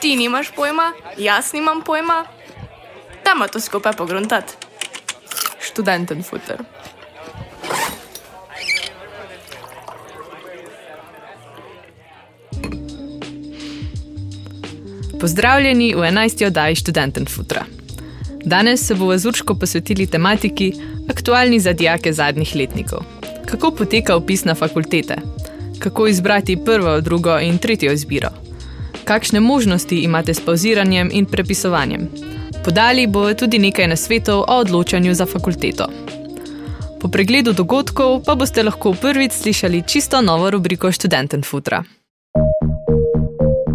Ti nimaš pojma, jaz nimam pojma. Dajmo to skupaj pogruntati. Študenten futer. Pozdravljeni v 11. oddaji Študenten futra. Danes se bomo z Urško posvetili tematiki, aktualni za dijake zadnjih letnikov. Kako poteka upis na fakultete? Kako izbrati prvo, drugo in tretjo izbiro? Kakšne možnosti imate s pauziranjem in prepisovanjem? Podali bo tudi nekaj nasvetov o odločanju za fakulteto. Po pregledu dogodkov pa boste lahko prvič slišali čisto novo rubriko Študenten futra.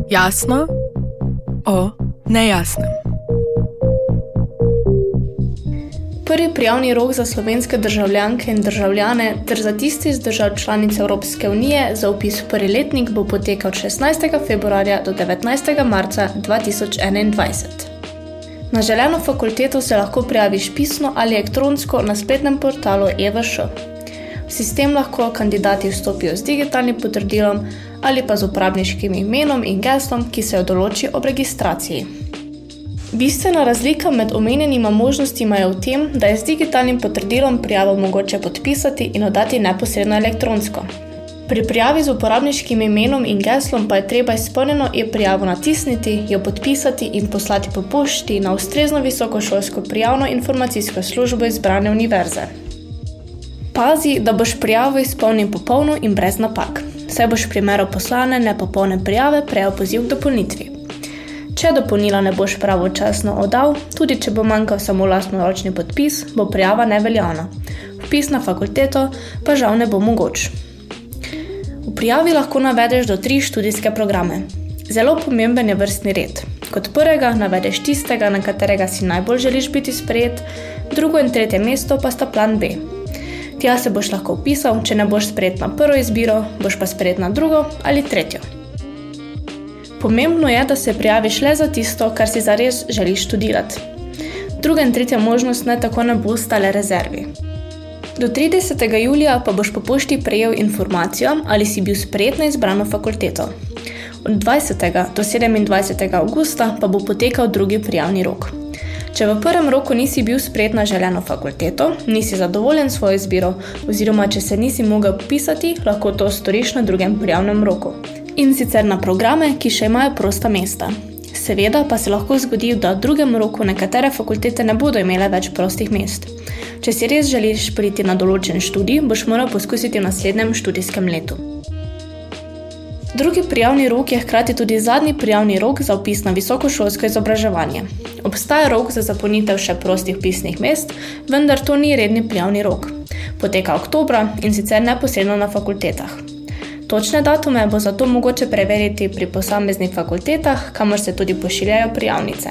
Jasno o nejasnem. Prvi prijavni rok za slovenske državljanke in državljane ter za tiste iz držav članic Evropske unije za upis v prvi letnik bo potekal od 16. februarja do 19. marca 2021. Na želeno fakulteto se lahko prijaviš pisno ali elektronsko na spletnem portalu EVŠ. V sistem lahko kandidati vstopijo z digitalnim potrdilom ali pa z uporabniškim imenom in geslom, ki se jo določi ob registraciji. Bistvena razlika med omenjenima možnostima je v tem, da je z digitalnim potrdilom prijavo mogoče podpisati in oddati neposredno elektronsko. Pri prijavi z uporabniškim imenom in geslom pa je treba izpolnjeno e-prijavo natisniti, jo podpisati in poslati po pošti na ustrezno visokošolsko prijavno informacijsko službo izbrane univerze. Pazi, da boš prijavo izpolnil popolno in brez napak. Saj boš v primeru poslane nepopolne prijave prejel poziv k dopolnitvi. Če dopolnila ne boš pravočasno oddal, tudi če bo manjkal samo lastno ročni podpis, bo prijava neveljavna. Vpis na fakulteto pa žal ne bo mogoč. V prijavi lahko navedeš do tri študijske programe. Zelo pomemben je vrstni red. Kot prvega navedeš tistega, na katerega si najbolj želiš biti sprejet, drugo in tretje mesto pa sta plan B. Tja se boš lahko upisal, če ne boš sprejet na prvo izbiro, boš pa sprejet na drugo ali tretjo. Pomembno je, da se prijaviš le za tisto, kar si zares želiš študirati. Druga in tretja možnost naj tako ne bo stale rezervi. Do 30. julija pa boš po pošti prejel informacijo, ali si bil sprejet na izbrano fakulteto. Od 20. do 27. augusta pa bo potekal drugi prijavni rok. Če v prvem roku nisi bil sprejet na želeno fakulteto, nisi zadovoljen s svojo izbiro, oziroma če se nisi mogel pisati, lahko to storiš na drugem prijavnem roku in sicer na programe, ki še imajo prosta mesta. Seveda pa se lahko zgodi, da v drugem roku nekatere fakultete ne bodo imele več prostih mest. Če si res želiš priti na določen študij, boš moral poskusiti v naslednjem študijskem letu. Drugi prijavni rok je hkrati tudi zadnji prijavni rok za upis na visokošolsko izobraževanje. Obstaja rok za zapolnitev še prostih pisnih mest, vendar to ni redni prijavni rok. Poteka oktobra in sicer neposredno na fakultetah. Točne datume bo zato mogoče preveriti pri posameznih fakultetah, kamor se tudi pošiljajo prijavnice.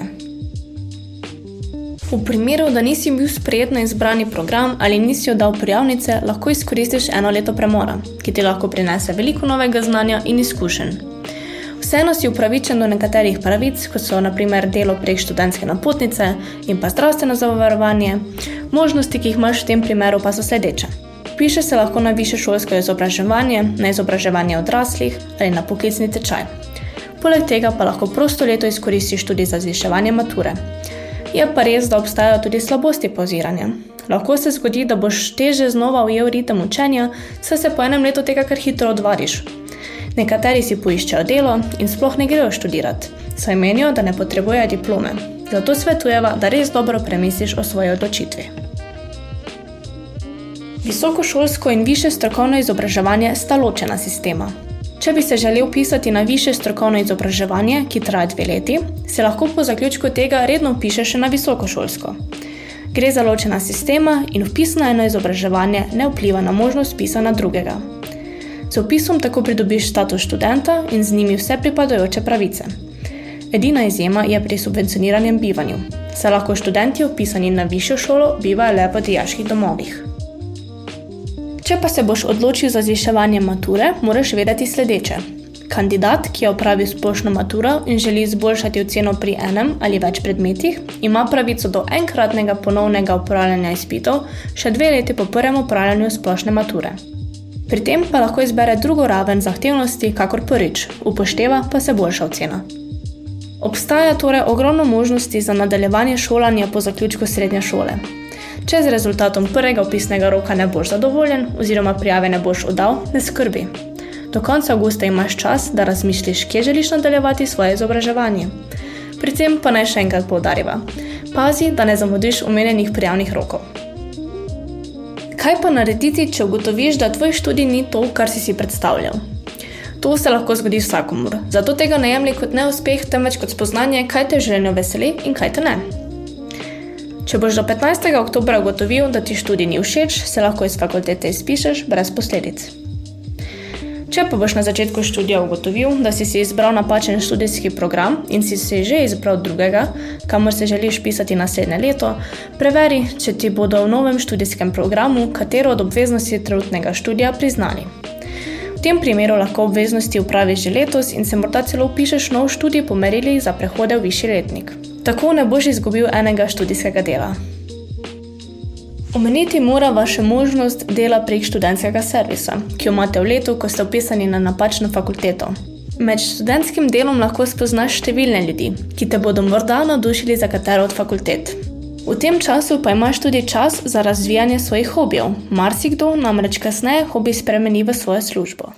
V primeru, da nisi bil sprejet na izbrani program ali nisi oddal prijavnice, lahko izkoristiš eno leto premora, ki ti lahko prinese veliko novega znanja in izkušenj. Vseeno si upravičen do nekaterih pravic, kot so naprimer delo prek študentske napotnice in pa zdravstveno zavarovanje, možnosti, ki jih imaš v tem primeru, pa so sledeče. Piše se lahko na više šolsko izobraževanje, na izobraževanje odraslih ali na poklicni tečaj. Poleg tega pa lahko prosto leto izkoristiš tudi za zviševanje mature. Je pa res, da obstajajo tudi slabosti poziranja. Lahko se zgodi, da boš teže znova ujel ritem učenja, saj se po enem letu tega kar hitro odvariš. Nekateri si poiščejo delo in sploh ne grejo študirati, saj menijo, da ne potrebujejo diplome. Zato svetujeva, da res dobro premisliš o svoji odločitvi. Visokošolsko in više strokovno izobraževanje sta ločena sistema. Če bi se želel pisati na više strokovno izobraževanje, ki traja dve leti, se lahko po zaključku tega redno piše še na visokošolsko. Gre za ločena sistema in vpis na eno izobraževanje ne vpliva na možnost pisa na drugega. Z opisom tako pridobiš status študenta in z njimi vse pripadajoče pravice. Edina izjema je pri subvencioniranem bivanju. Se lahko študenti opisani na višjo šolo bivajo le v dijaških domovih. Če pa se boš odločil za zviševanje mature, moraš vedeti sledeče. Kandidat, ki je opravil splošno maturo in želi izboljšati oceno pri enem ali več predmetih, ima pravico do enkratnega ponovnega upravljanja izpitov, še dve leti po prvem upravljanju splošne mature. Pri tem pa lahko izbere drugo raven zahtevnosti, kakor prvič, upošteva pa se boljša ocena. Obstaja torej ogromno možnosti za nadaljevanje šolanja po zaključku srednje šole. Če z rezultatom prvega opisnega roka ne boš zadovoljen oziroma prijave ne boš oddal, ne skrbi. Do konca avgusta imaš čas, da razmisliš, kje želiš nadaljevati svoje izobraževanje. Pri tem pa naj še enkrat poudarjava: pazi, da ne zamudiš omenjenih prijavnih rokov. Kaj pa narediti, če ugotoviš, da tvoj študij ni to, kar si si predstavljal? To se lahko zgodi vsakomur, zato tega ne jemlji kot neuspeh, temveč kot spoznanje, kaj te življenje veseli in kaj te ne. Če boš do 15. oktobra ugotovil, da ti študij ni všeč, se lahko iz fakultete izpišeš brez posledic. Če pa boš na začetku študija ugotovil, da si si izbral napačen študijski program in si si že izbral drugega, kamor se želiš pisati naslednje leto, preveri, če ti bodo v novem študijskem programu katero od obveznosti trenutnega študija priznali. V tem primeru lahko obveznosti upraviš že letos in se morda celo upišeš nov študij po merilih za prehode v višji letnik. Tako ne boš izgubil enega študijskega dela. Omeniti mora vaša možnost dela prek študentskega servisa, ki jo imate v letu, ko ste upisani na napačno fakulteto. Med študentskim delom lahko spoznaš številne ljudi, ki te bodo morda navdušili za katero od fakultet. V tem času pa imaš tudi čas za razvijanje svojih hobijev. Marsikdo namreč kasneje hobi spremeni v svojo službo.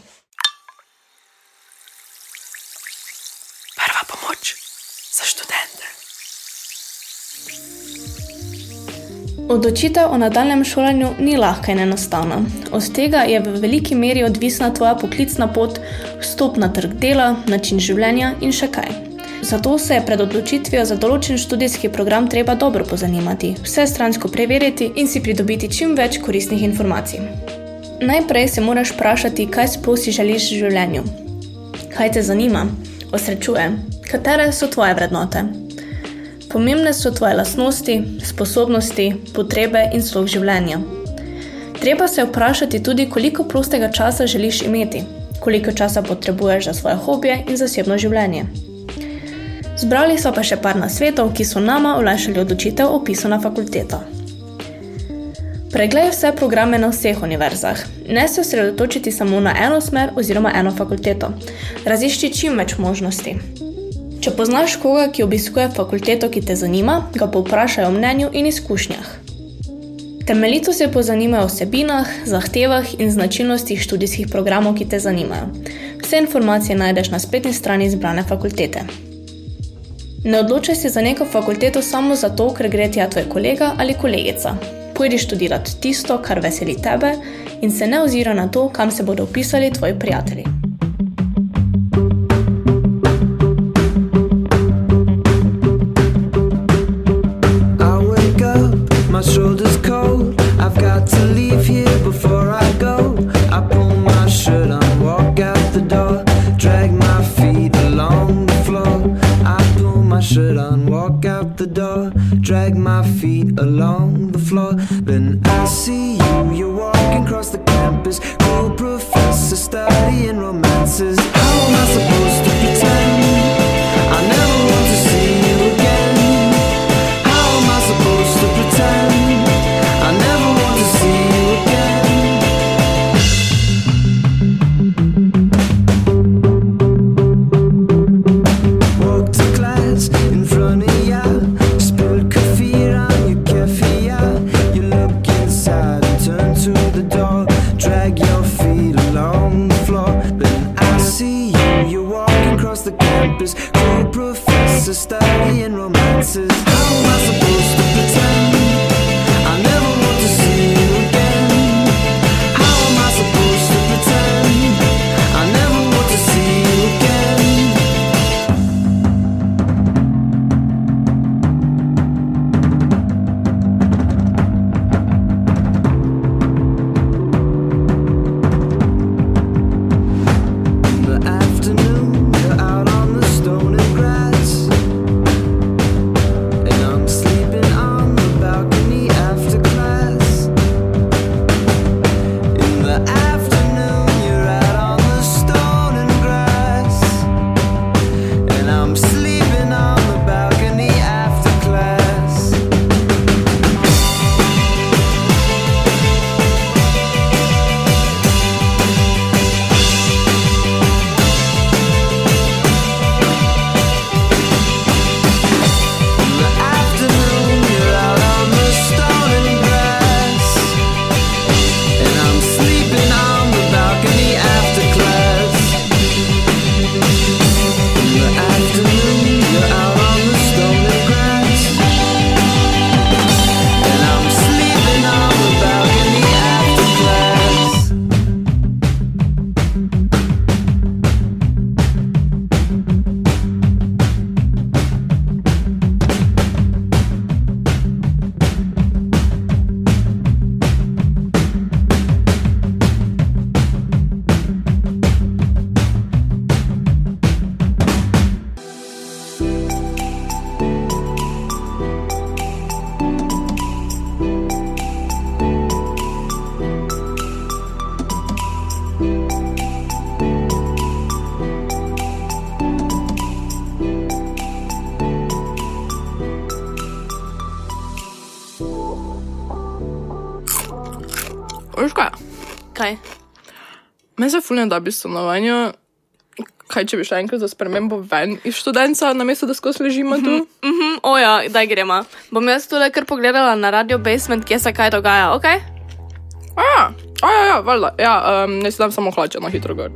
Prva pomoč za študente. Odločitev o nadaljem šolanju ni lahka in enostavna. Od tega je v veliki meri odvisna tvoja poklicna pot, vstop na trg dela, način življenja in še kaj. Zato se je pred odločitvijo za določen študijski program treba dobro pozanimati, vse stransko preveriti in si pridobiti čim več koristnih informacij. Najprej se moraš vprašati, kaj sploh si želiš v življenju. Kaj te zanima, osrečuje, katere so tvoje vrednote. Pomembne so tvoje lastnosti, sposobnosti, potrebe in slog življenja. Treba se vprašati tudi, koliko prostega časa želiš imeti, koliko časa potrebuješ za svoje hobije in zasebno življenje. Zbrali so pa še par nasvetov, ki so nama olajšali odločitev o pisu na fakulteto. Preglej vse programe na vseh univerzah. Ne se osredotočiti samo na eno smer oziroma eno fakulteto. Razišči čim več možnosti. Če poznaš koga, ki obiskuje fakulteto, ki te zanima, ga povprašaj o mnenju in izkušnjah. Temeljito se pozanimaj o vsebinah, zahtevah in značilnostih študijskih programov, ki te zanimajo. Vse informacije najdeš na spletni strani izbrane fakultete. Ne odločaj se za neko fakulteto samo zato, ker gre tja tvoj kolega ali kolegica. Pojdi študirati tisto, kar veseli tebe, in se ne ozira na to, kam se bodo upisali tvoji prijatelji. Along the floor. Then I see you, you're walking across the campus. Cool professor studying You're walking across the campus, cool professor studying romances. How am I supposed to? Meni se fulno da bi stanovanju. Kaj če bi šla enkrat za spremembo ven iz študenta, namesto da skozi ležimo tu? Mhm, oja, daj gremo. Bom jaz tole kar pogledala na radio basement, kje se kaj dogaja, ok? A, a ja, ja, valjda. Ja, um, ne si dam samo hlače na hitro gor.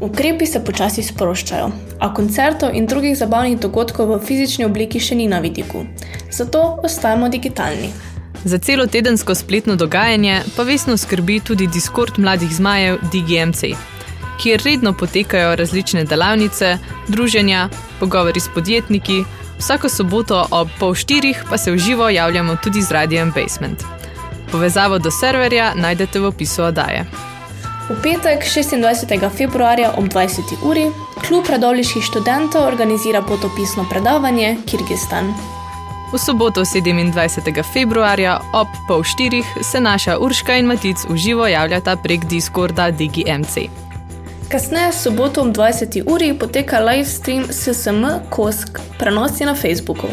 Ukrepi se počasi sproščajo, a koncertov in drugih zabavnih dogodkov v fizični obliki še ni na vidiku. Zato ostajamo digitalni. Za celo tedensko spletno dogajanje pa vesno skrbi tudi Discord mladih zmajev DigiMC, kjer redno potekajo različne delavnice, druženja, pogovori s podjetniki, vsako soboto ob pol štirih pa se v živo javljamo tudi z radijem Basement. Povezavo do serverja najdete v opisu oddaje. V petek, 26. februarja ob 20. uri, klub radovliških študentov organizira potopisno predavanje Kirgistan. V soboto 27. februarja ob pol štirih se naša Urška in Matic v živo javljata prek Discorda DigiMC. Kasneje, soboto ob 20. uri, poteka live stream SSM Kosk, prenosi na Facebooku.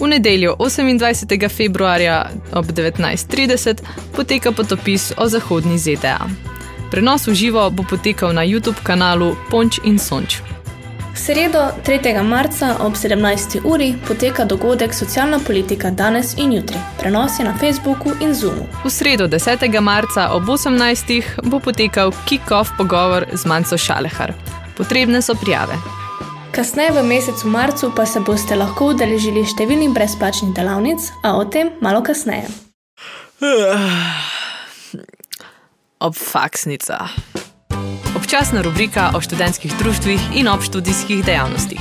V nedeljo 28. februarja ob 19.30 poteka potopis o zahodni ZDA. Prenos v živo bo potekal na YouTube kanalu Ponč in Sonč. V sredo, 3. marca ob 17. uri, poteka dogodek Socialna politika danes in jutri. Prenos je na Facebooku in Zoomu. V sredo 10. marca ob 18. bo potekal kick-off pogovor z Manco Šalehar. Potrebne so prijave. Kasneje v mesecu marcu pa se boste lahko udeležili številnih brezplačnih delavnic, a o tem malo kasneje. Obfaksnica. Občasna rubrika o študentskih društvih in obštudijskih dejavnostih.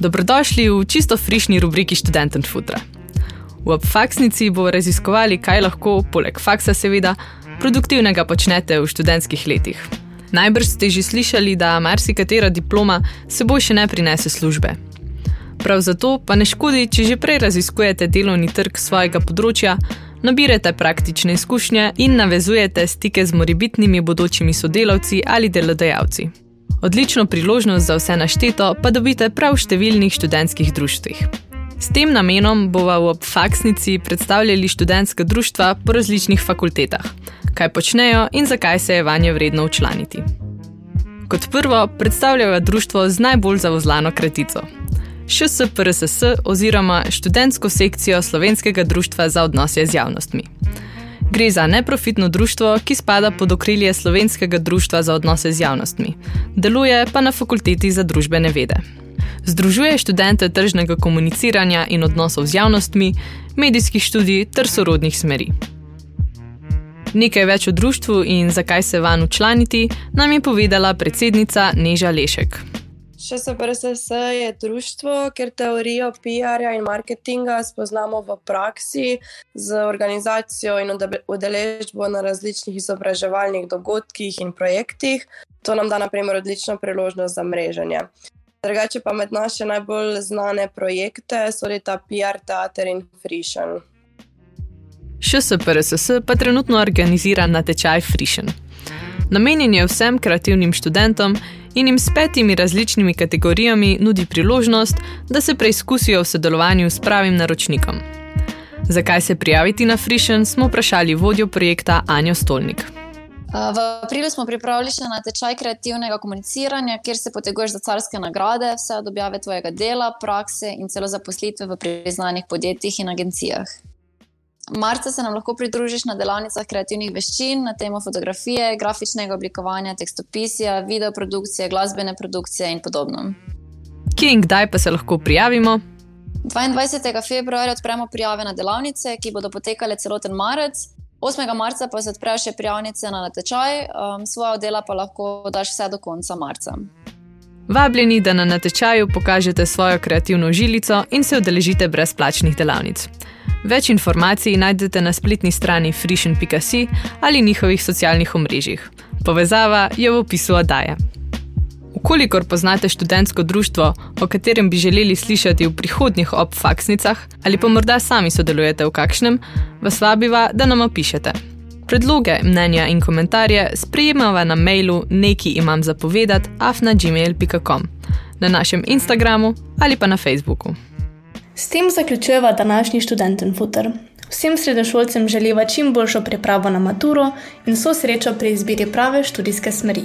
Dobrodošli v čisto frišni rubriki Študenten Futra. V Obfaksnici bomo raziskovali, kaj lahko, poleg faksa seveda, produktivnega počnete v študentskih letih. Najbrž ste že slišali, da marsikatera diploma seboj še ne prinese službe. Prav zato pa ne škodi, če že prej raziskujete delovni trg svojega področja, nabirate praktične izkušnje in navezujete stike z morebitnimi bodočimi sodelavci ali delodajalci. Odlično priložnost za vse našteto pa dobite prav v številnih študentskih društvih. S tem namenom bova v obfaksnici predstavljali študentska društva po različnih fakultetah, kaj počnejo in zakaj se je vanje vredno učlaniti. Kot prvo predstavljajo društvo z najbolj zavozlano kratico. ŠSPRSS oziroma študentsko sekcijo Slovenskega društva za odnose z javnostmi. Gre za neprofitno društvo, ki spada pod okrilje Slovenskega društva za odnose z javnostmi, deluje pa na fakulteti za družbene vede. Združuje študente tržnega komuniciranja in odnosov z javnostmi, medijskih študij ter sorodnih smeri. Nekaj več o društvu in zakaj se van učlaniti, nam je povedala predsednica Neža Lešek. ŠSPRSS je društvo, kjer teorijo PR-ja in marketinga spoznamo v praksi z organizacijo in udeležbo na različnih izobraževalnih dogodkih in projektih. To nam da naprimer odlično priložnost za mreženje. Drugače pa med naše najbolj znane projekte sodita PR teater in Frišen. ŠSPRSS pa trenutno organizira natečaj Frišen. Namenjen je vsem kreativnim študentom in jim s petimi različnimi kategorijami nudi priložnost, da se preizkusijo v sodelovanju s pravim naročnikom. Zakaj se prijaviti na Frišen, smo vprašali vodjo projekta Anjo Stolnik. V aprilu smo pripravili še natečaj kreativnega komuniciranja, kjer se poteguješ za carske nagrade, vse od objave tvojega dela, prakse in celo zaposlitve v priznanih podjetjih in agencijah. Marca se nam lahko pridružiš na delavnicah kreativnih veščin na temo fotografije, grafičnega oblikovanja, tekstopisja, videoprodukcije, glasbene produkcije in podobno. Kje in kdaj pa se lahko prijavimo? 22. februarja odpremo prijave na delavnice, ki bodo potekale celoten marec. 8. marca pa se odprejo še prijavnice na natečaj, um, svoje dela pa lahko daš vse do konca marca. Vabljeni, da na natečaju pokažete svojo kreativno žilico in se udeležite brezplačnih delavnic. Več informacij najdete na spletni strani frišen.si ali njihovih socialnih omrežjih. Povezava je v opisu oddaje. Ukolikor poznate študentsko društvo, o katerem bi želeli slišati v prihodnjih obfaksnicah, ali pa morda sami sodelujete v kakšnem, vas vabiva, da nam opišete. Predloge, mnenja in komentarje sprejemava na mailu neki imam zapovedat afna.gmail.com, na našem Instagramu ali pa na Facebooku. S tem zaključujeva današnji študenten futer. Vsem srednjošolcem želiva čim boljšo pripravo na maturo in vso srečo pri izbiri prave študijske smeri.